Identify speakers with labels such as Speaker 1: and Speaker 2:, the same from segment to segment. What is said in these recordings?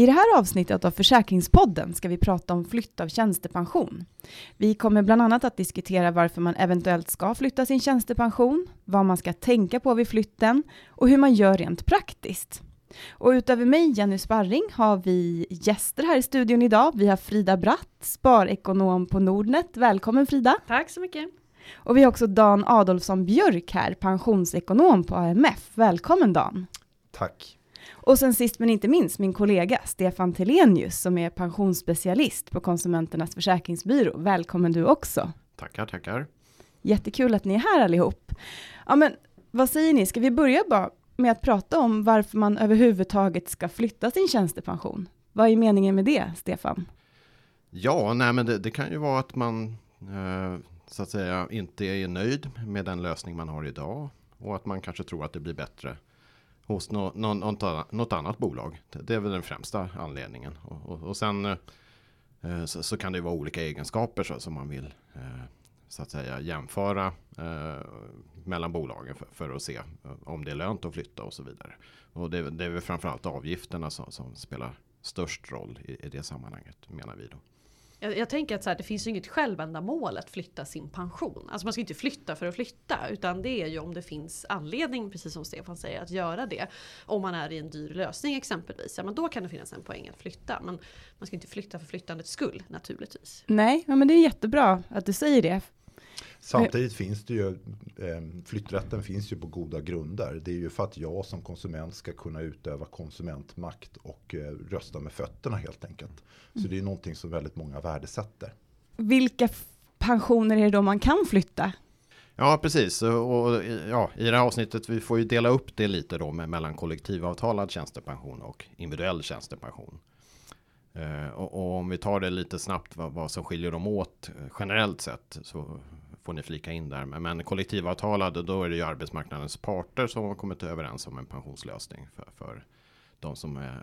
Speaker 1: I det här avsnittet av Försäkringspodden ska vi prata om flytt av tjänstepension. Vi kommer bland annat att diskutera varför man eventuellt ska flytta sin tjänstepension, vad man ska tänka på vid flytten och hur man gör rent praktiskt. Och utöver mig, Jenny Sparring, har vi gäster här i studion idag. Vi har Frida Bratt, sparekonom på Nordnet. Välkommen Frida!
Speaker 2: Tack så mycket!
Speaker 1: Och vi har också Dan Adolfsson Björk här, pensionsekonom på AMF. Välkommen Dan!
Speaker 3: Tack!
Speaker 1: Och sen sist men inte minst min kollega Stefan Telenius som är pensionsspecialist på Konsumenternas försäkringsbyrå. Välkommen du också.
Speaker 4: Tackar, tackar.
Speaker 1: Jättekul att ni är här allihop. Ja, men vad säger ni? Ska vi börja bara med att prata om varför man överhuvudtaget ska flytta sin tjänstepension? Vad är meningen med det, Stefan?
Speaker 4: Ja, nej, men det, det kan ju vara att man eh, så att säga inte är nöjd med den lösning man har idag och att man kanske tror att det blir bättre hos no, no, något, något annat bolag. Det är väl den främsta anledningen. Och, och, och sen eh, så, så, kan det vara olika egenskaper så, som man vill eh, så att säga jämföra eh, mellan bolagen för, för, att se eh, om det är lönt att flytta och så vidare. Och det, det är väl framförallt avgifterna som, som spelar störst roll i, i det sammanhanget menar vi då.
Speaker 2: Jag, jag, tänker att så här, det finns ju inget självändamål att flytta sin pension. Alltså man ska inte flytta för att flytta. Utan det är ju om det finns anledning, precis som Stefan säger, att göra det. Om man är i en dyr lösning exempelvis. Ja men då kan det finnas en poäng att flytta. Men man ska inte flytta för flyttandets skull naturligtvis.
Speaker 1: Nej, men det är jättebra att du säger det.
Speaker 3: Samtidigt finns det ju, eh, flytträtten finns ju på goda grunder. Det är ju för att jag som konsument ska kunna utöva konsumentmakt och eh, rösta med fötterna helt enkelt. Så det är någonting som väldigt många värdesätter.
Speaker 1: Vilka pensioner är det då man kan flytta?
Speaker 4: Ja, precis. Och, ja, I det här avsnittet vi får ju dela upp det lite då med, mellan kollektivavtalad tjänstepension och individuell tjänstepension. Eh, och, och, om vi tar det lite snabbt vad, vad som skiljer dem åt generellt sett så får ni flika in där. Men kollektivavtalade, då är det ju arbetsmarknadens parter som har kommit överens om en pensionslösning för, för de som är,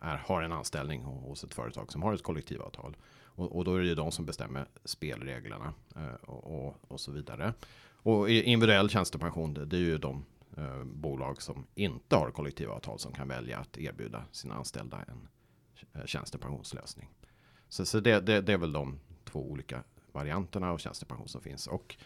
Speaker 4: är, har en anställning hos ett företag som har ett kollektivavtal. Och, och då är det ju de som bestämmer spelreglerna eh, och, och, och, så vidare. Och individuell tjänstepension, det, det är ju de eh, bolag som inte har kollektivavtal som kan välja att erbjuda sina anställda en eh, tjänstepensionslösning. Så, så det, det, det är väl de två olika varianterna av tjänstepension som finns. Och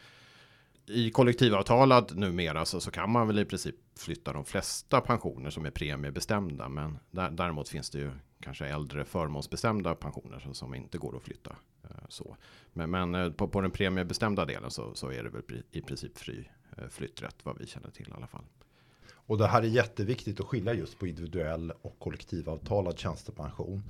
Speaker 4: i kollektivavtalad numera så, så kan man väl i princip flytta de flesta pensioner som är premiebestämda. Men där, däremot finns det ju kanske äldre förmånsbestämda pensioner som, som inte går att flytta. Eh, så. Men, men eh, på, på den premiebestämda delen så, så är det väl i princip fri eh, flytträtt vad vi känner till i alla fall.
Speaker 3: Och det här är jätteviktigt att skilja just på individuell och kollektivavtalad tjänstepension.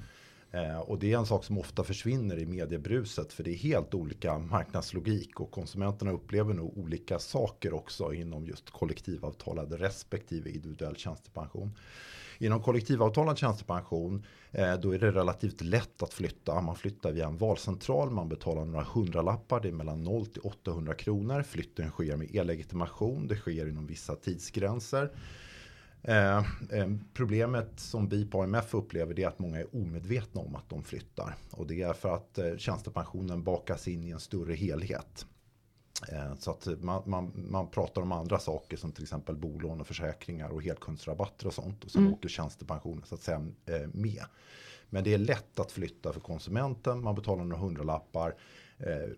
Speaker 3: Eh, och det är en sak som ofta försvinner i mediebruset för det är helt olika marknadslogik och konsumenterna upplever nog olika saker också inom just kollektivavtalad respektive individuell tjänstepension. Inom kollektivavtalad tjänstepension eh, då är det relativt lätt att flytta. Man flyttar via en valcentral, man betalar några hundralappar, det är mellan 0 till 800 kronor. Flytten sker med e-legitimation, det sker inom vissa tidsgränser. Eh, eh, problemet som vi på AMF upplever är att många är omedvetna om att de flyttar. Och det är för att eh, tjänstepensionen bakas in i en större helhet. Eh, så att man, man, man, pratar om andra saker som till exempel bolån och försäkringar och helkundsrabatter och sånt. Och sen mm. åker tjänstepensionen så att säga eh, med. Men det är lätt att flytta för konsumenten. Man betalar några hundralappar. Eh,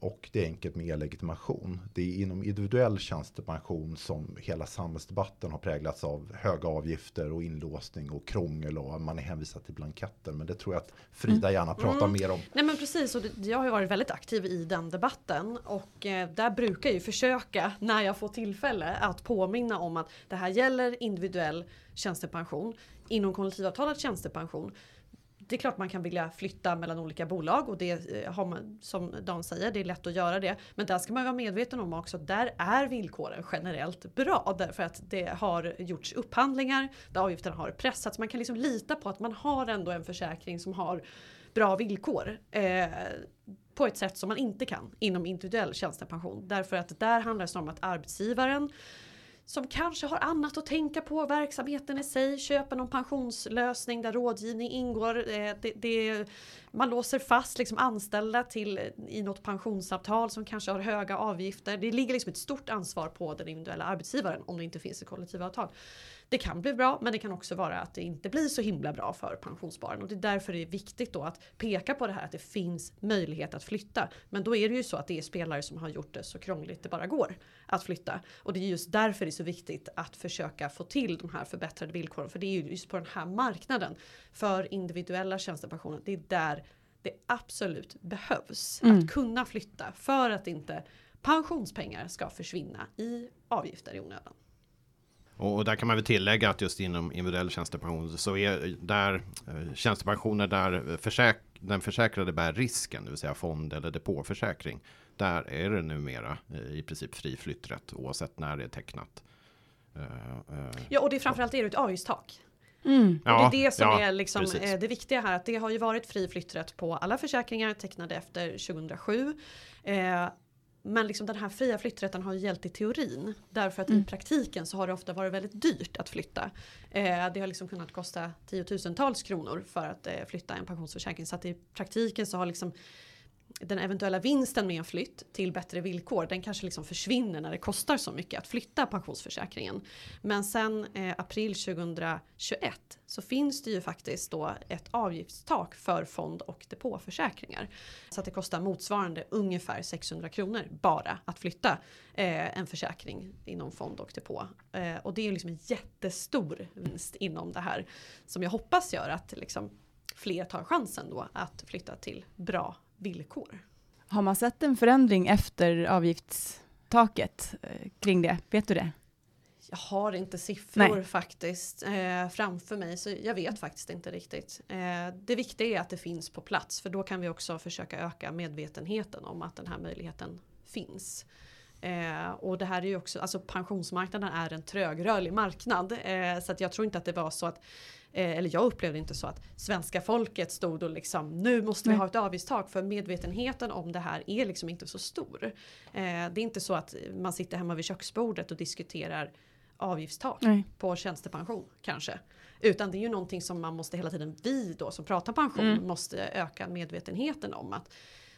Speaker 3: och det är enkelt med e-legitimation. Det är inom individuell tjänstepension som hela samhällsdebatten har präglats av höga avgifter och inlåsning och krångel och man är hänvisad till blanketter. Men det tror jag att Frida gärna mm. pratar mm. mer om.
Speaker 2: Nej men precis och jag har ju varit väldigt aktiv i den debatten och eh, där brukar jag ju försöka när jag får tillfälle att påminna om att det här gäller individuell tjänstepension inom kollektivavtalad tjänstepension det är klart man kan vilja flytta mellan olika bolag och det eh, har man som Dan säger, det är lätt att göra det. Men där ska man vara medveten om också att där är villkoren generellt bra därför att det har gjorts upphandlingar där avgifterna har pressats. Man kan liksom lita på att man har ändå en försäkring som har bra villkor. Eh, på ett sätt som man inte kan inom individuell tjänstepension. Därför att där handlar det om att arbetsgivaren som kanske har annat att tänka på, verksamheten i sig, köper någon pensionslösning där rådgivning ingår. Eh, det, det, man låser fast liksom anställda till i något pensionsavtal som kanske har höga avgifter. Det ligger liksom ett stort ansvar på den individuella arbetsgivaren om det inte finns ett kollektivavtal. Det kan bli bra men det kan också vara att det inte blir så himla bra för pensionsspararen och det är därför det är viktigt då att peka på det här att det finns möjlighet att flytta. Men då är det ju så att det är spelare som har gjort det så krångligt det bara går att flytta. Och det är just därför det är så viktigt att försöka få till de här förbättrade villkoren. För det är ju just på den här marknaden för individuella tjänstepensioner. Det är där det absolut behövs.
Speaker 1: Mm.
Speaker 2: Att kunna flytta för att inte pensionspengar ska försvinna i avgifter i onödan.
Speaker 4: Och där kan man väl tillägga att just inom individuell tjänstepension så är där eh, tjänstepensioner där försäk den försäkrade bär risken, det vill säga fond eller depåförsäkring. Där är det numera eh, i princip fri flytträtt oavsett när det är tecknat. Eh,
Speaker 2: Ja och det är framförallt är det ett avgiftstak.
Speaker 1: Mm.
Speaker 2: och det är det som
Speaker 4: ja,
Speaker 2: är liksom,
Speaker 4: precis.
Speaker 2: det viktiga här. Att det har ju varit fri flytträtt på alla försäkringar tecknade efter 2007. Eh, men liksom den här fria flytträtten har ju gällt i teorin. Därför att i
Speaker 1: Mm.
Speaker 2: praktiken så har det ofta varit väldigt dyrt att flytta. Eh, det har liksom kunnat kosta tiotusentals kronor för att eh, flytta en pensionsförsäkring. Så att i praktiken så har liksom den eventuella vinsten med en flytt till bättre villkor den kanske liksom försvinner när det kostar så mycket att flytta pensionsförsäkringen. Men sen eh, april 2021 så finns det ju faktiskt då ett avgiftstak för fond och depåförsäkringar. Så att det kostar motsvarande ungefär 600 kronor bara att flytta eh, en försäkring inom fond och depå. Eh, och det är ju liksom en jättestor vinst inom det här som jag hoppas gör att liksom fler tar chansen då att flytta till bra villkor.
Speaker 1: Har man sett en förändring efter avgiftstaket eh, kring det? Vet du det?
Speaker 2: Jag har inte siffror
Speaker 1: Nej.
Speaker 2: faktiskt eh, framför mig så jag vet faktiskt inte riktigt. Eh, det viktiga är att det finns på plats för då kan vi också försöka öka medvetenheten om att den här möjligheten finns. Eh, och det här är ju också, alltså pensionsmarknaden är en trögrörlig marknad eh, så att jag tror inte att det var så att eh, eller jag upplevde inte så att svenska folket stod och liksom nu måste vi
Speaker 1: Nej.
Speaker 2: ha ett avgiftstak för medvetenheten om det här är liksom inte så stor. Eh, det är inte så att man sitter hemma vid köksbordet och diskuterar avgiftstak
Speaker 1: Nej.
Speaker 2: på tjänstepension kanske. Utan det är ju någonting som man måste hela tiden, vi då som pratar pension,
Speaker 1: Mm.
Speaker 2: måste öka medvetenheten om att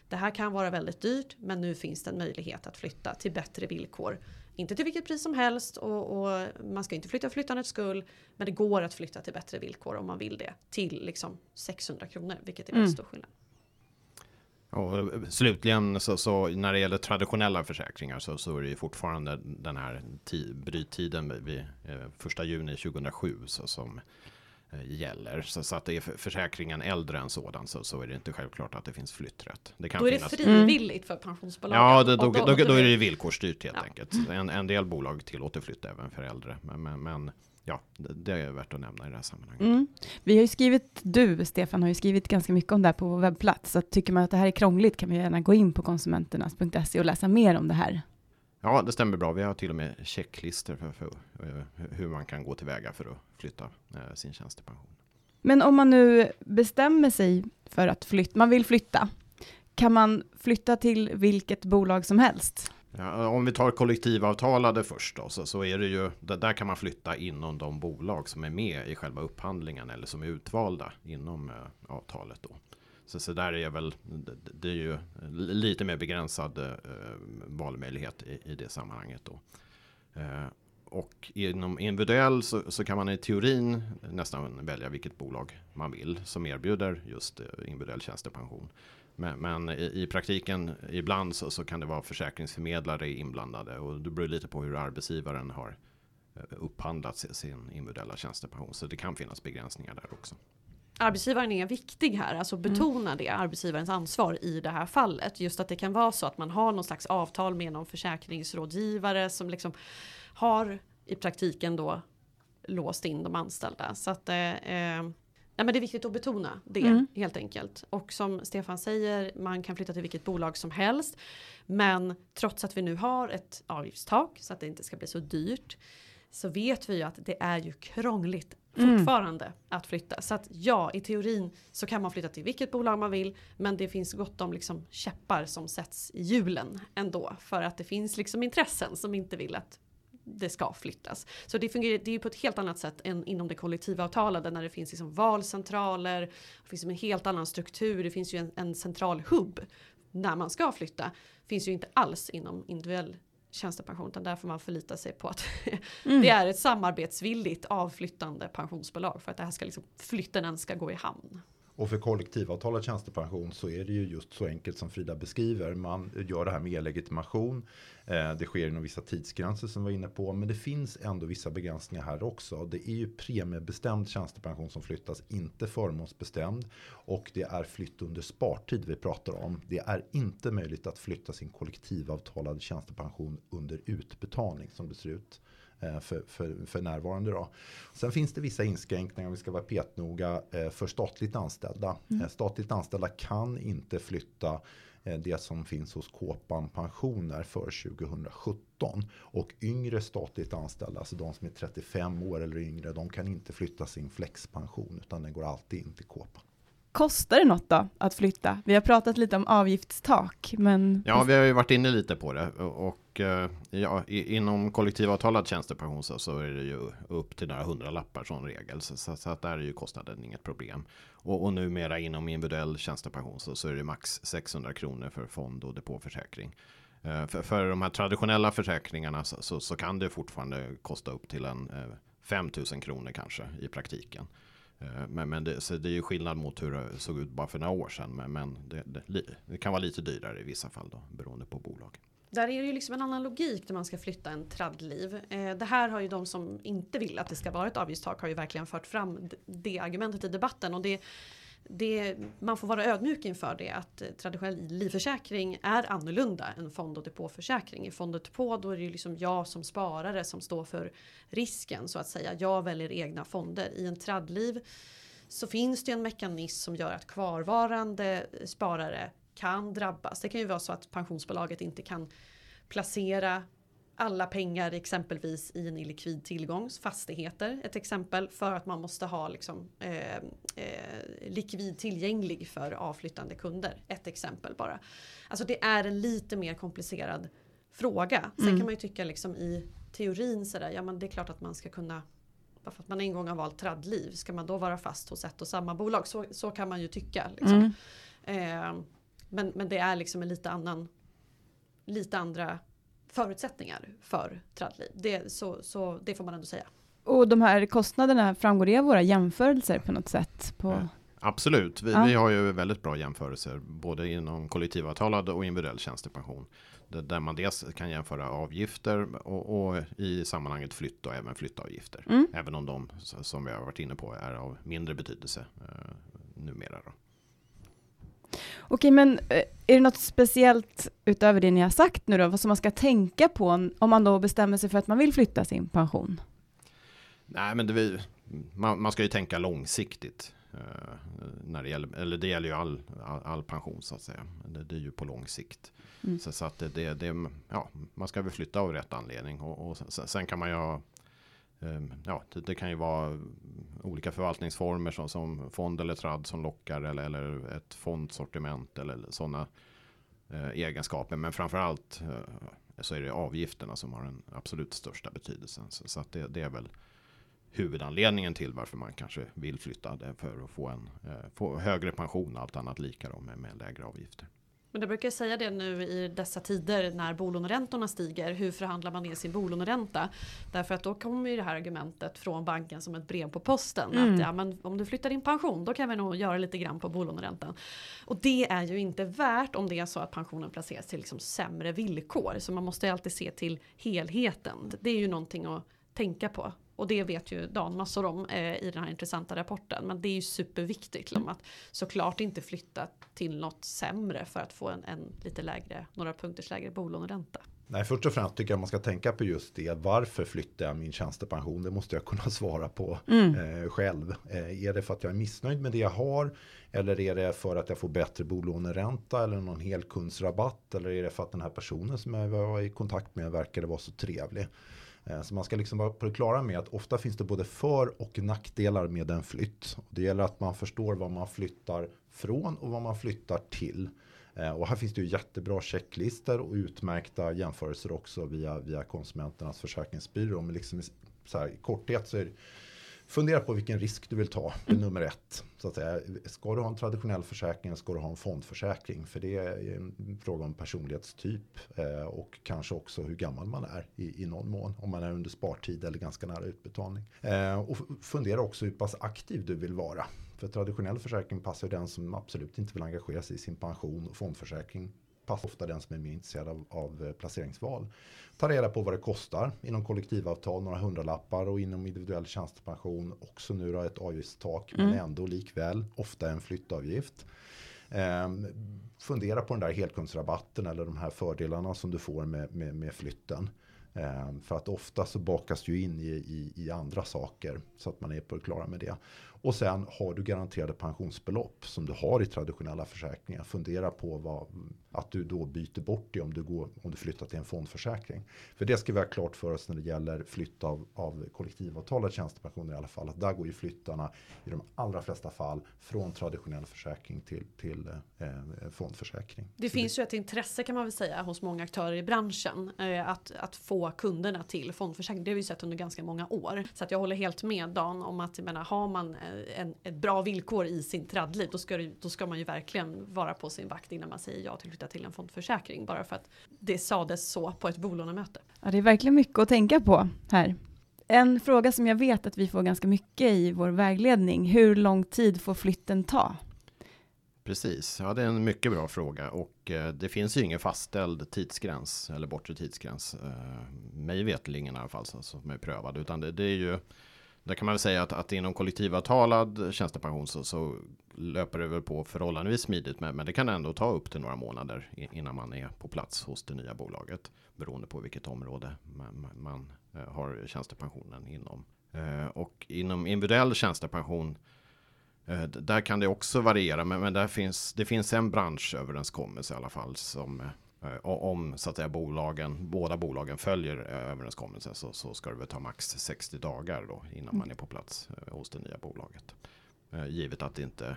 Speaker 2: det här kan vara väldigt dyrt men nu finns det en möjlighet att flytta till bättre villkor. Inte till vilket pris som helst och, och man ska inte flytta för flyttandets skull men det går att flytta till bättre villkor om man vill det till liksom 600 kronor vilket är väldigt
Speaker 1: Mm.
Speaker 2: stor skillnad.
Speaker 4: Och slutligen så, så när det gäller traditionella försäkringar så, så är det ju fortfarande den här ti, bryttiden vid eh, första juni 2007 så, som gäller. Så, så att det är för, försäkringen äldre än sådan så, så är det inte självklart att det finns flytträtt. Det kan
Speaker 2: Då är det
Speaker 4: finnas.
Speaker 2: frivilligt för pensionsbolagen.
Speaker 4: Ja, det, då, då, då,
Speaker 2: då
Speaker 4: är det villkorsstyrt helt
Speaker 2: Ja.
Speaker 4: enkelt. En, en del bolag tillåter flytt även för äldre. Men, men, men ja, det, det är värt att nämna i det här sammanhanget.
Speaker 1: Mm. Vi har ju skrivit, du Stefan har ju skrivit ganska mycket om det här på vår webbplats, så tycker man att det här är krångligt kan man gärna gå in på konsumenternas.se och läsa mer om det här.
Speaker 4: Ja, det stämmer bra. Vi har till och med checklistor för, för eh, hur man kan gå tillväga för att flytta eh, sin tjänstepension.
Speaker 1: Men om man nu bestämmer sig för att flytta, man vill flytta, kan man flytta till vilket bolag som helst?
Speaker 4: Ja, om vi tar kollektivavtalade först då, så, så är det ju, där, där kan man flytta inom de bolag som är med i själva upphandlingen eller som är utvalda inom eh, avtalet då. Så, så där är väl, det, det är ju lite mer begränsad eh, valmöjlighet i, i det sammanhanget då. Eh, och inom individuell så, så kan man i teorin nästan välja vilket bolag man vill som erbjuder just eh, individuell tjänstepension. Men, men i, i praktiken ibland så, så kan det vara försäkringsförmedlare inblandade och det beror lite på hur arbetsgivaren har eh, upphandlat sin, sin individuella tjänstepension. Så det kan finnas begränsningar där också.
Speaker 2: Arbetsgivaren är viktig här, alltså
Speaker 1: Mm.
Speaker 2: betona det, arbetsgivarens ansvar i det här fallet. Just att det kan vara så att man har någon slags avtal med någon försäkringsrådgivare som liksom har i praktiken då låst in de anställda. Så att eh, eh, nej men det är viktigt att betona det
Speaker 1: Mm.
Speaker 2: helt enkelt. Och som Stefan säger, man kan flytta till vilket bolag som helst. Men trots att vi nu har ett avgiftstak så att det inte ska bli så dyrt så vet vi ju att det är ju krångligt
Speaker 1: Mm.
Speaker 2: fortfarande att flytta. Så att ja, i teorin så kan man flytta till vilket bolag man vill. Men det finns gott om liksom käppar som sätts i hjulen ändå. För att det finns liksom intressen som inte vill att det ska flyttas. Så det fungerar det är på ett helt annat sätt än inom det kollektivavtalade när det finns liksom valcentraler, det finns en helt annan struktur, det finns ju en, en central hubb när man ska flytta. finns ju inte alls inom individuell tjänstepension utan där får man förlita sig på att mm. det är ett samarbetsvilligt avflyttande pensionsbolag för att det här ska liksom, flytten ska gå i hamn.
Speaker 3: Och för kollektivavtalad tjänstepension så är det ju just så enkelt som Frida beskriver. Man gör det här med e-legitimation. Eh, det sker inom vissa tidsgränser som vi var inne på. Men det finns ändå vissa begränsningar här också. Det är ju premiebestämd tjänstepension som flyttas, inte förmånsbestämd. Och det är flytt under spartid vi pratar om. Det är inte möjligt att flytta sin kollektivavtalade tjänstepension under utbetalning som det ser ut. Eh, för, för, för närvarande. Då. Sen finns det vissa inskränkningar, om vi ska vara petnoga, eh, för statligt anställda. Mm. Eh, statligt anställda kan inte flytta det som finns hos Kåpan Pensioner för 2017. Och yngre statligt anställda, alltså de som är 35 år eller yngre, de kan inte flytta sin flexpension utan den går alltid in till Kåpan.
Speaker 1: Kostar det något då att flytta? Vi har pratat lite om avgiftstak, men...
Speaker 4: Ja, vi har ju varit inne lite på det och eh, ja, inom kollektivavtalad tjänstepension så, så är det ju upp till några hundra lappar som regel. Så, så, så, att där är ju kostnaden inget problem. Och, och numera inom individuell tjänstepension så, så är det max 600 kronor för fond och depåförsäkring. Eh, för, för de här traditionella försäkringarna så, så, så, kan det fortfarande kosta upp till en eh, 5000 kronor kanske i praktiken. Eh, men, men det, så det är ju skillnad mot hur det såg ut bara för några år sedan. Men, men det, det, det, kan vara lite dyrare i vissa fall då, beroende på bolag.
Speaker 2: Där är det ju liksom en annan logik när man ska flytta en tradliv. Eh, det här har ju de som inte vill att det ska vara ett avgiftstak har ju verkligen fört fram det argumentet i debatten. Och det, det, man får vara ödmjuk inför det att eh, traditionell livförsäkring är annorlunda än fond och depåförsäkring. I fond och depå då är det ju liksom jag som sparare som står för risken så att säga. Jag väljer egna fonder. I en tradliv så finns det en mekanism som gör att kvarvarande sparare kan drabbas. Det kan ju vara så att pensionsbolaget inte kan placera alla pengar exempelvis i en illikvid tillgång, fastigheter ett exempel för att man måste ha liksom, eh, eh, likvid tillgänglig för avflyttande kunder. Ett exempel bara. Alltså det är en lite mer komplicerad fråga. Sen mm. kan man ju tycka liksom i teorin sådär, ja men det är klart att man ska kunna bara för att man en gång har valt tradliv, ska man då vara fast hos ett och samma bolag? Så, så kan man ju tycka. Liksom. Mm. Eh, men, men det är liksom en lite annan lite andra förutsättningar för tradliv. Det, så, så det får man ändå säga.
Speaker 1: Och de här kostnaderna, framgår det av våra jämförelser på något sätt? På... Ja,
Speaker 4: absolut, vi, ja. vi, har ju väldigt bra jämförelser både inom kollektivavtalad och individuell tjänstepension. Där man dels kan jämföra avgifter och, och i sammanhanget flytt och även flyttavgifter. Mm. Även om de som vi har varit inne på är av mindre betydelse eh, numera. Då.
Speaker 1: Okej, men eh, är det något speciellt utöver det ni har sagt nu då, vad som man ska tänka på om man då bestämmer sig för att man vill flytta sin pension?
Speaker 4: Nej, men det, man, man ska ju tänka långsiktigt. Uh, när det gäller, eller det gäller ju all, all, all pension så att säga. Det, det, är ju på lång sikt. Mm. Så, så, att det, det, det, ja, man ska väl flytta av rätt anledning. Och, och sen, sen, kan man ju ha Ehm, ja, det, det, kan ju vara olika förvaltningsformer som, som fond eller trad som lockar eller, eller ett fondsortiment eller sådana eh, egenskaper. Men framförallt eh, så är det avgifterna som har den absolut största betydelsen. Så, så att det, det, är väl huvudanledningen till varför man kanske vill flytta det för att få en eh, få högre pension, allt annat lika då med, med lägre avgifter.
Speaker 2: Men jag brukar säga det nu i dessa tider när bolåneräntorna stiger. Hur förhandlar man ner sin bolåneränta? Därför att då kommer ju det här argumentet från banken som ett brev på posten. Mm. Att ja, men om du flyttar din pension då kan vi nog göra lite grann på bolåneräntan. Och det är ju inte värt om det är så att pensionen placeras till liksom sämre villkor. Så man måste alltid se till helheten. Det är ju någonting att tänka på. Och det vet ju Dan massor om eh, i den här intressanta rapporten. Men det är ju superviktigt liksom, att såklart inte flytta till något sämre för att få en, en lite lägre, några punkters lägre bolåneränta.
Speaker 3: Nej, först och främst tycker jag man ska tänka på just det. Varför flyttar jag min tjänstepension? Det måste jag kunna svara på mm. eh, själv. Eh, är det för att jag är missnöjd med det jag har? Eller är det för att jag får bättre bolåneränta eller någon helkundsrabatt? Eller är det för att den här personen som jag var i kontakt med verkade vara så trevlig? Eh, så man ska liksom vara på det klara med att ofta finns det både för och nackdelar med en flytt. Det gäller att man förstår vad man flyttar från och vad man flyttar till. Eh, och här finns det ju jättebra checklistor och utmärkta jämförelser också via, via konsumenternas försäkringsbyrå. Men liksom så här, i korthet så är det Fundera på vilken risk du vill ta, det är nummer ett. Så att säga. Ska du ha en traditionell försäkring eller ska du ha en fondförsäkring? För det är en fråga om personlighetstyp eh, och kanske också hur gammal man är i, i någon mån. Om man är under spartid eller ganska nära utbetalning. Eh, och fundera också hur pass aktiv du vill vara. För traditionell försäkring passar den som absolut inte vill engagera sig i sin pension och fondförsäkring passar ofta den som är mer intresserad av, av eh, placeringsval. Ta reda på vad det kostar inom kollektivavtal, några hundralappar och inom individuell tjänstepension också nu då ett avgiftstak mm. men ändå likväl ofta en flyttavgift. Eh, fundera på den där helkundsrabatten eller de här fördelarna som du får med, med, med flytten. Eh, för att ofta så bakas du in i, i, i, andra saker så att man är på det klara med det. Och sen har du garanterade pensionsbelopp som du har i traditionella försäkringar. Fundera på vad, att du då byter bort det om du, går, om du flyttar till en fondförsäkring. För det ska vi ha klart för oss när det gäller flytt av, av kollektivavtalad tjänstepensioner i alla fall. Att där går ju flyttarna i de allra flesta fall från traditionell försäkring till, till eh, fondförsäkring.
Speaker 2: Det Så finns det... ju ett intresse kan man väl säga hos många aktörer i branschen eh, att, att få kunderna till fondförsäkring. Det har vi sett under ganska många år. Så att jag håller helt med Dan om att menar, har man eh, en, ett bra villkor i sin traddliv då ska, då ska man ju verkligen vara på sin vakt innan man säger ja till att flytta till en fondförsäkring bara för att det sades så på ett bolånemöte.
Speaker 1: Ja, det är verkligen mycket att tänka på här. En fråga som jag vet att vi får ganska mycket i vår vägledning. Hur lång tid får flytten ta?
Speaker 4: Precis, ja det är en mycket bra fråga och eh, det finns ju ingen fastställd tidsgräns eller bortre tidsgräns. Eh, mig veterligen i alla fall som är prövad utan det, det är ju där kan man väl säga att, att inom kollektivavtalad tjänstepension så, så löper det väl på förhållandevis smidigt. Men, men det kan ändå ta upp till några månader innan man är på plats hos det nya bolaget. Beroende på vilket område man, man man eh, har tjänstepensionen inom. Eh, och inom individuell tjänstepension eh, där kan det också variera, men, men där finns, det finns en branschöverenskommelse i alla fall som Eh, om så att säga bolagen, båda bolagen följer eh, överenskommelsen så, så ska det väl ta max 60 dagar då innan man är på plats eh, hos det nya bolaget. Givet att det inte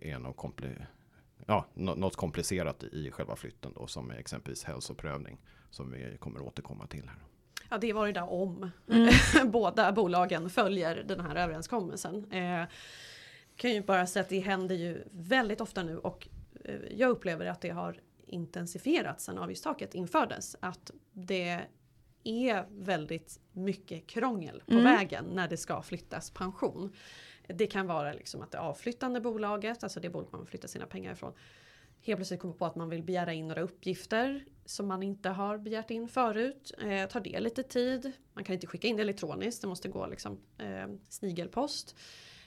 Speaker 4: är något, kompli ja, något komplicerat i själva flytten då som exempelvis hälsoprövning som vi kommer återkomma till här.
Speaker 2: Ja det var det där om mm. båda bolagen följer den här överenskommelsen. Eh, kan ju bara säga att det händer ju väldigt ofta nu och jag upplever att det har intensifierats sedan avgiftstaket infördes. Att det är väldigt mycket krångel på mm. vägen när det ska flyttas pension. Det kan vara liksom att det avflyttande bolaget, alltså det bolag man flyttar sina pengar ifrån, helt plötsligt kommer på att man vill begära in några uppgifter som man inte har begärt in förut. Eh, tar det lite tid. Man kan inte skicka in det elektroniskt, det måste gå liksom eh, snigelpost.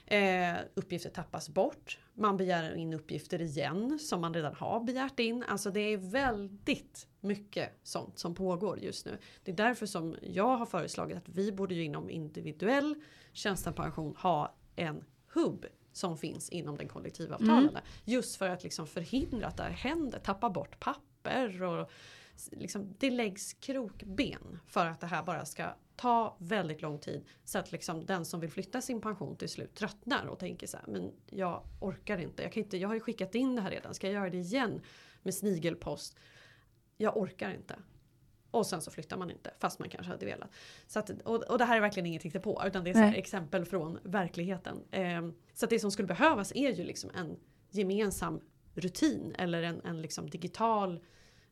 Speaker 2: Eh, uppgifter tappas bort. Man begär in uppgifter igen som man redan har begärt in. Alltså det är väldigt mycket sånt som pågår just nu. Det är därför som jag har föreslagit att vi borde ju inom individuell tjänstepension ha en hubb som finns inom den kollektivavtalade. Mm. Just för att liksom förhindra att det här händer, tappa bort papper och liksom, det läggs krokben för att det här bara ska ta väldigt lång tid. Så att liksom den som vill flytta sin pension till slut tröttnar och tänker så här, men jag orkar inte. Jag, kan inte, jag har ju skickat in det här redan, ska jag göra det igen med snigelpost? Jag orkar inte. Och sen så flyttar man inte fast man kanske hade velat. Så att, och, och det här är verkligen inget på utan det är exempel från verkligheten. Eh, så det som skulle behövas är ju liksom en gemensam rutin eller en, en liksom digital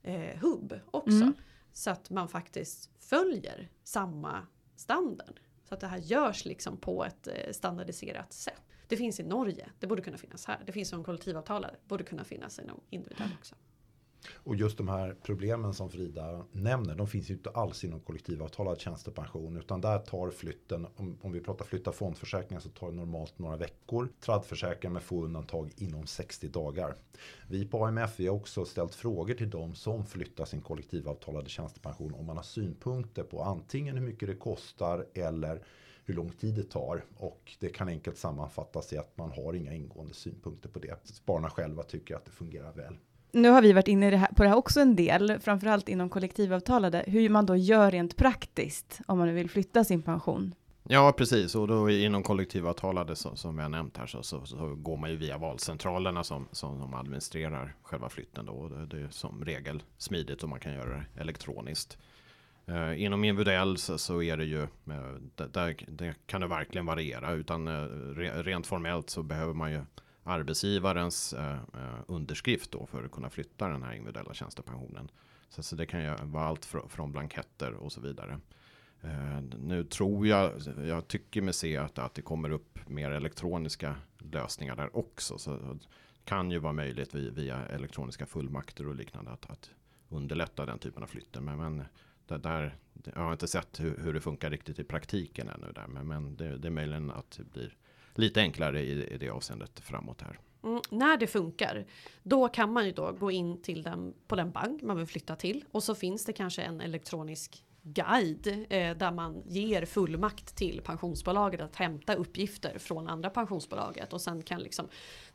Speaker 2: eh, hubb också. Mm. Så att man faktiskt följer samma standard. Så att det här görs liksom på ett eh, standardiserat sätt. Det finns i Norge, det borde kunna finnas här. Det finns som kollektivavtalare, borde kunna finnas inom individuell också.
Speaker 3: Och just de här problemen som Frida nämner, de finns ju inte alls inom kollektivavtalad tjänstepension. Utan där tar flytten, om, om vi pratar flytta fondförsäkringar så tar det normalt några veckor. Tradförsäkringar med få undantag inom 60 dagar. Vi på AMF vi har också ställt frågor till de som flyttar sin kollektivavtalade tjänstepension. Om man har synpunkter på antingen hur mycket det kostar eller hur lång tid det tar. Och det kan enkelt sammanfattas i att man har inga ingående synpunkter på det. Spararna själva tycker att det fungerar väl
Speaker 1: nu har vi varit inne det här, på det här också en del, framförallt inom kollektivavtalade, hur man då gör rent praktiskt om man vill flytta sin pension.
Speaker 4: Ja, precis. Och då inom kollektivavtalade så, som jag nämnt här så, så, så, går man ju via valcentralerna som, som, de administrerar själva flytten. Då. Och det, det är som regel smidigt och man kan göra det elektroniskt. Eh, inom individuell så, så, är det ju, eh, där, där, kan det verkligen variera. Utan eh, re, rent formellt så behöver man ju arbetsgivarens eh, eh, underskrift då för att kunna flytta den här individuella tjänstepensionen. Så, så det kan ju vara allt fr från blanketter och så vidare. Eh, nu tror jag, jag tycker mig se att, att det kommer upp mer elektroniska lösningar där också. Så det kan ju vara möjligt via, via elektroniska fullmakter och liknande att, att underlätta den typen av flytten. Men, men det där, jag har inte sett hur, hur, det funkar riktigt i praktiken ännu där. Men, men det, det är möjligen att det blir lite enklare i, i det avseendet framåt här.
Speaker 2: Mm, när det funkar, då kan man ju då gå in till den på den bank man vill flytta till och så finns det kanske en elektronisk guide eh, där man ger fullmakt till pensionsbolaget att hämta uppgifter från andra pensionsbolaget och sen kan liksom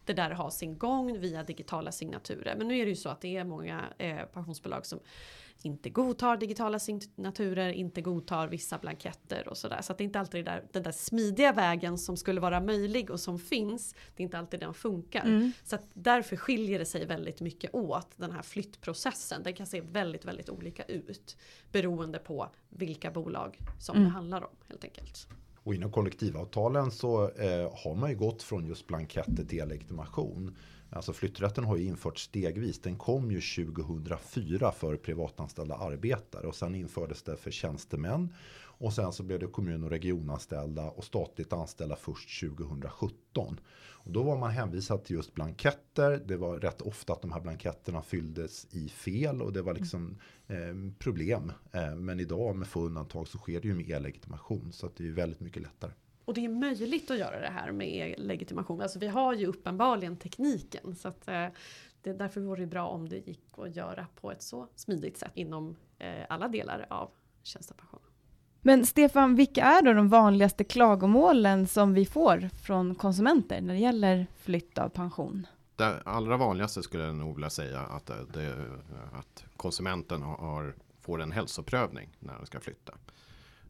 Speaker 2: det där ha sin gång via digitala signaturer. Men nu är det ju så att det är många eh, pensionsbolag som inte godtar digitala signaturer, inte godtar vissa blanketter och sådär. Så att det är inte alltid där, den där smidiga vägen som skulle vara möjlig och som finns, det är inte alltid den funkar. Mm. Så att därför skiljer det sig väldigt mycket åt den här flyttprocessen. Den kan se väldigt, väldigt olika ut beroende på vilka bolag som mm. det handlar om helt enkelt.
Speaker 3: Och inom kollektivavtalen så eh, har man ju gått från just blanketter till legitimation. Alltså flytträtten har ju införts stegvis. Den kom ju 2004 för privatanställda arbetare och sen infördes det för tjänstemän. Och sen så blev det kommun och regionanställda och statligt anställda först 2017. Då var man hänvisad till just blanketter. Det var rätt ofta att de här blanketterna fylldes i fel och det var liksom eh, problem. Eh, men idag med få undantag så sker det ju med e-legitimation så att det är väldigt mycket lättare.
Speaker 2: Och det är möjligt att göra det här med legitimation. Alltså vi har ju uppenbarligen tekniken. Så att, eh, det, därför vore det bra om det gick att göra på ett så smidigt sätt inom eh, alla delar av tjänstepensionen.
Speaker 1: Men Stefan, vilka är då de vanligaste klagomålen som vi får från konsumenter när det gäller flytt av pension?
Speaker 4: Det allra vanligaste skulle jag nog vilja säga att, det, att konsumenten har, får en hälsoprövning när den ska flytta.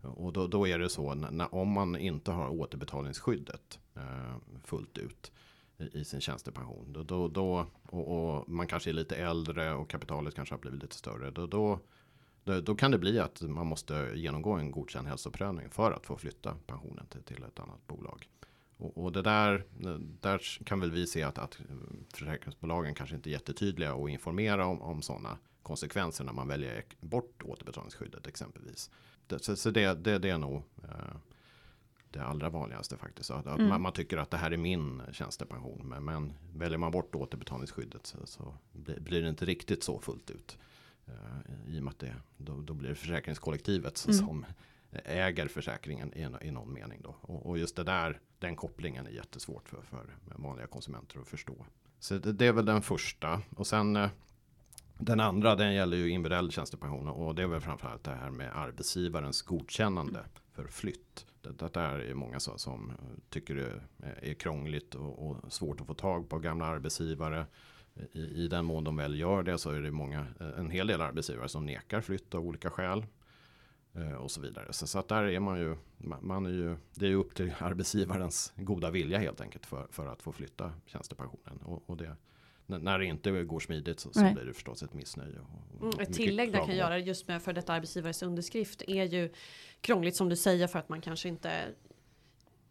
Speaker 4: Och då, då är det så när, om man inte har återbetalningsskyddet eh, fullt ut i, i, sin tjänstepension. Då, då, då och, och, man kanske är lite äldre och kapitalet kanske har blivit lite större. Då, då, då, kan det bli att man måste genomgå en godkänd hälsoprövning för att få flytta pensionen till, till ett annat bolag. Och, och, det där, där kan väl vi se att, att försäkringsbolagen kanske inte är jättetydliga och informera om, om sådana konsekvenser när man väljer bort återbetalningsskyddet exempelvis så, så det, det, det är nog eh, det allra vanligaste faktiskt. Att, mm. man, man, tycker att det här är min tjänstepension. Men, men väljer man bort återbetalningsskyddet så, så blir, blir, det inte riktigt så fullt ut. Uh, I och med att det, då, då blir det försäkringskollektivet mm. som äger försäkringen i, i någon mening. Då. Och, och, just det där, den kopplingen är jättesvårt för, för vanliga konsumenter att förstå. Så det, det är väl den första. Och sen uh, den andra den gäller ju individuell tjänstepension och det är väl framförallt det här med arbetsgivarens godkännande för flytt. Det, det där är många som, som tycker det är krångligt och, och, svårt att få tag på gamla arbetsgivare. I, I, den mån de väl gör det så är det många, en hel del arbetsgivare som nekar flytt av olika skäl. Eh, och så vidare. Så, så att där är man ju, man är ju, det är ju upp till arbetsgivarens goda vilja helt enkelt för, för att få flytta tjänstepensionen. Och, och det, när det inte går smidigt så, så blir det förstås ett missnöje.
Speaker 2: Mm, ett tillägg där kan göra just med för detta arbetsgivares underskrift är ju krångligt som du säger för att man kanske inte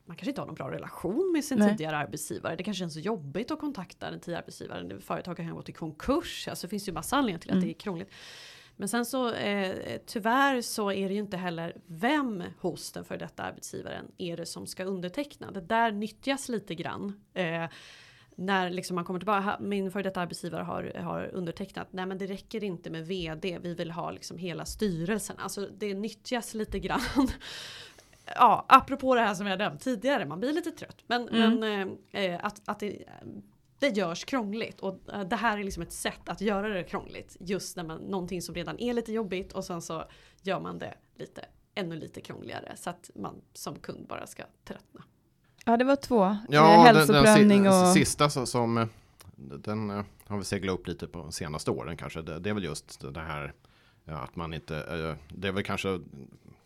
Speaker 2: man kanske inte har någon bra relation med sin Nej. tidigare arbetsgivare. Det kanske känns så jobbigt att kontakta den tidigare arbetsgivaren. Företaget kan gå till konkurs. Alltså det finns ju massa anledningar till att mm. det är krångligt. Men sen så eh, tyvärr så är det ju inte heller vem hos den för detta arbetsgivaren är det som ska underteckna. Det där nyttjas lite grann. Eh, när liksom man kommer tillbaka, min före detta arbetsgivare har, har undertecknat, nej men det räcker inte med vd, vi vill ha liksom hela styrelsen. Alltså det nyttjas lite grann. Ja, apropå det här som jag nämnt tidigare, man blir lite trött. Men, mm. men eh, att, att det, det görs krångligt och eh, det här är liksom ett sätt att göra det krångligt. Just när man, någonting som redan är lite jobbigt och sen så gör man det lite, ännu lite krångligare så att man som kund bara ska tröttna.
Speaker 1: Ja, det var två. Ja, eh, hälsoprövning
Speaker 4: den,
Speaker 1: den
Speaker 4: och... sista så, som eh, den eh, har vi seglat upp lite på de senaste åren kanske. Det, det är väl just det här ja, att man inte, det är väl kanske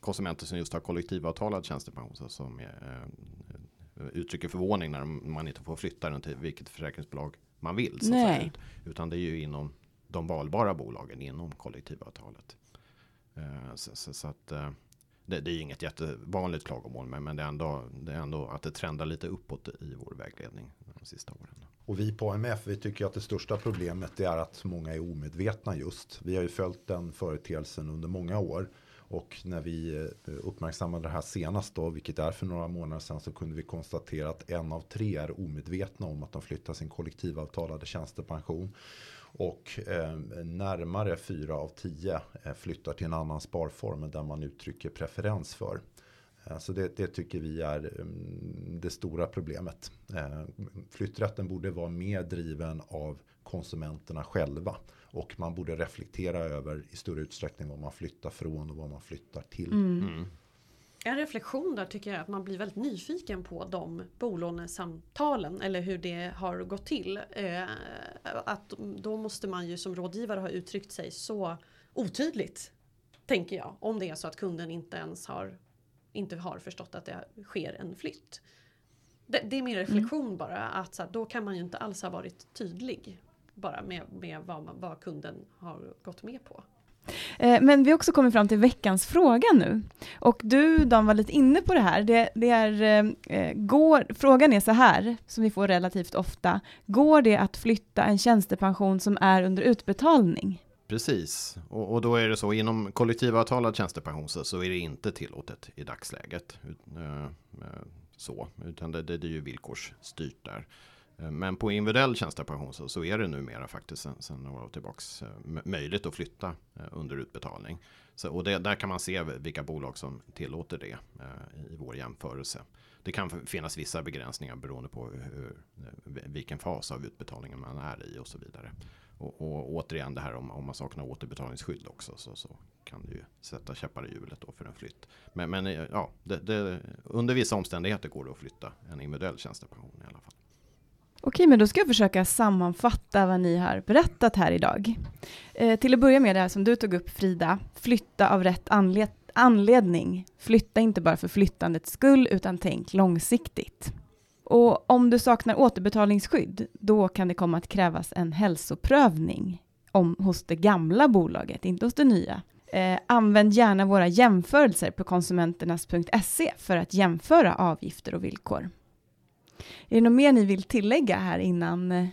Speaker 4: konsumenter som just har kollektivavtalad tjänstepension så som eh, uttrycker förvåning när man inte får flytta den till vilket försäkringsbolag man vill. Så
Speaker 1: Nej.
Speaker 4: Ut, utan det är ju inom de valbara bolagen inom kollektivavtalet. Eh, så, så, så att eh, det, det, är inget jättevanligt klagomål, men, men det, är ändå, det är ändå att det trendar lite uppåt i vår vägledning de sista åren.
Speaker 3: Och vi på AMF, vi tycker att det största problemet är att många är omedvetna just. Vi har ju följt den företeelsen under många år. Och när vi eh, uppmärksammade det här senast då, vilket är för några månader sedan, så kunde vi konstatera att en av tre är omedvetna om att de flyttar sin kollektivavtalade tjänstepension. Och eh, närmare fyra av tio eh, flyttar till en annan sparform där man uttrycker preferens för. Eh, så det, det, tycker vi är mm, det stora problemet. Flytträtten borde vara mer driven av konsumenterna själva. Och man borde reflektera över i större utsträckning vad man flyttar från och vad man flyttar till.
Speaker 1: Mm. Mm.
Speaker 2: En reflektion där tycker jag att man blir väldigt nyfiken på de bolånesamtalen eller hur det har gått till. Eh, att då måste man ju som rådgivare ha uttryckt sig så otydligt. Tänker jag. Om det är så att kunden inte ens har, inte har förstått att det sker en flytt. Det, det är min reflektion mm. bara. Att så här, då kan man ju inte alls ha varit tydlig. Bara med, med vad, man, vad kunden har gått med på.
Speaker 1: Eh, men vi har också kommit fram till veckans fråga nu. Och du Dan var lite inne på det här. Det, det är, eh, eh, går, frågan är så här, som vi får relativt ofta. Går det att flytta en tjänstepension som är under utbetalning?
Speaker 4: Precis, och, och då är det så inom kollektivavtalad tjänstepension så, så är det inte tillåtet i dagsläget. Så, utan det, det, det är ju villkorsstyrt där. Eh, men på individuell tjänstepension så, så är det numera faktiskt sen några år tillbaks eh, möjligt att flytta eh, under utbetalning. Så, och det, där kan man se vilka bolag som tillåter det i vår jämförelse. Det kan finnas vissa begränsningar beroende på hur, vilken fas av utbetalningen man är i och så vidare. Och, och återigen det här om, om man saknar återbetalningsskydd också så, så kan det ju sätta käppar i hjulet då för en flytt. Men, men ja, det, det, under vissa omständigheter går det att flytta en individuell tjänstepension i alla fall.
Speaker 1: Okej, men då ska jag försöka sammanfatta vad ni har berättat här idag. Eh, till att börja med det här som du tog upp Frida, flytta av rätt anled anledning. Flytta inte bara för flyttandets skull, utan tänk långsiktigt. Och om du saknar återbetalningsskydd, då kan det komma att krävas en hälsoprövning om, hos det gamla bolaget, inte hos det nya. Eh, använd gärna våra jämförelser på konsumenternas.se för att jämföra avgifter och villkor. Är det något mer ni vill tillägga här innan eh,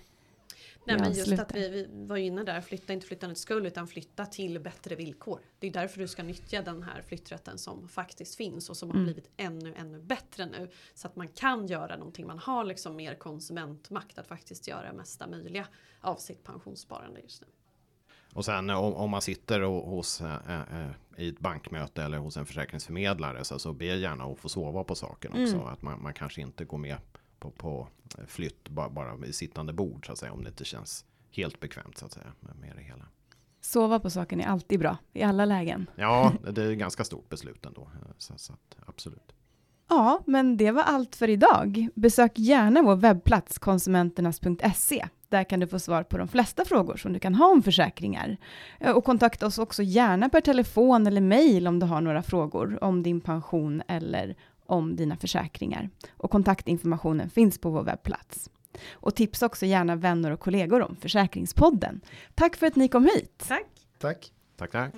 Speaker 2: Nej, men just slutar? att vi, vi var inne där, flytta inte flyttandets skull utan flytta till bättre villkor. Det är därför du ska nyttja den här flytträtten som faktiskt finns och som mm. har blivit ännu, ännu bättre nu. Så att man kan göra någonting, man har liksom mer konsumentmakt att faktiskt göra mesta möjliga av sitt pensionssparande just nu.
Speaker 4: Och sen om, om man sitter och, hos, äh, äh, i ett bankmöte eller hos en försäkringsförmedlare så, så be gärna att få sova på saken också. Mm. Att man, man kanske inte går med på, på flytt bara, bara vid sittande bord så att säga. Om det inte känns helt bekvämt så att säga med, det hela.
Speaker 1: Sova på saken är alltid bra i alla lägen.
Speaker 4: Ja, det är ganska stort beslut ändå. Så, så att, absolut.
Speaker 1: Ja, men det var allt för idag. Besök gärna vår webbplats konsumenternas.se. Där kan du få svar på de flesta frågor som du kan ha om försäkringar. Eh, och kontakta oss också gärna per telefon eller mejl om du har några frågor om din pension eller om dina försäkringar. Och kontaktinformationen finns på vår webbplats. Och tipsa också gärna vänner och kollegor om Försäkringspodden. Tack för att ni kom hit.
Speaker 2: Tack.
Speaker 3: Tack.
Speaker 4: Tack, tack.